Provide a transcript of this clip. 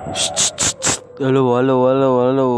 Halo, halo, halo, halo.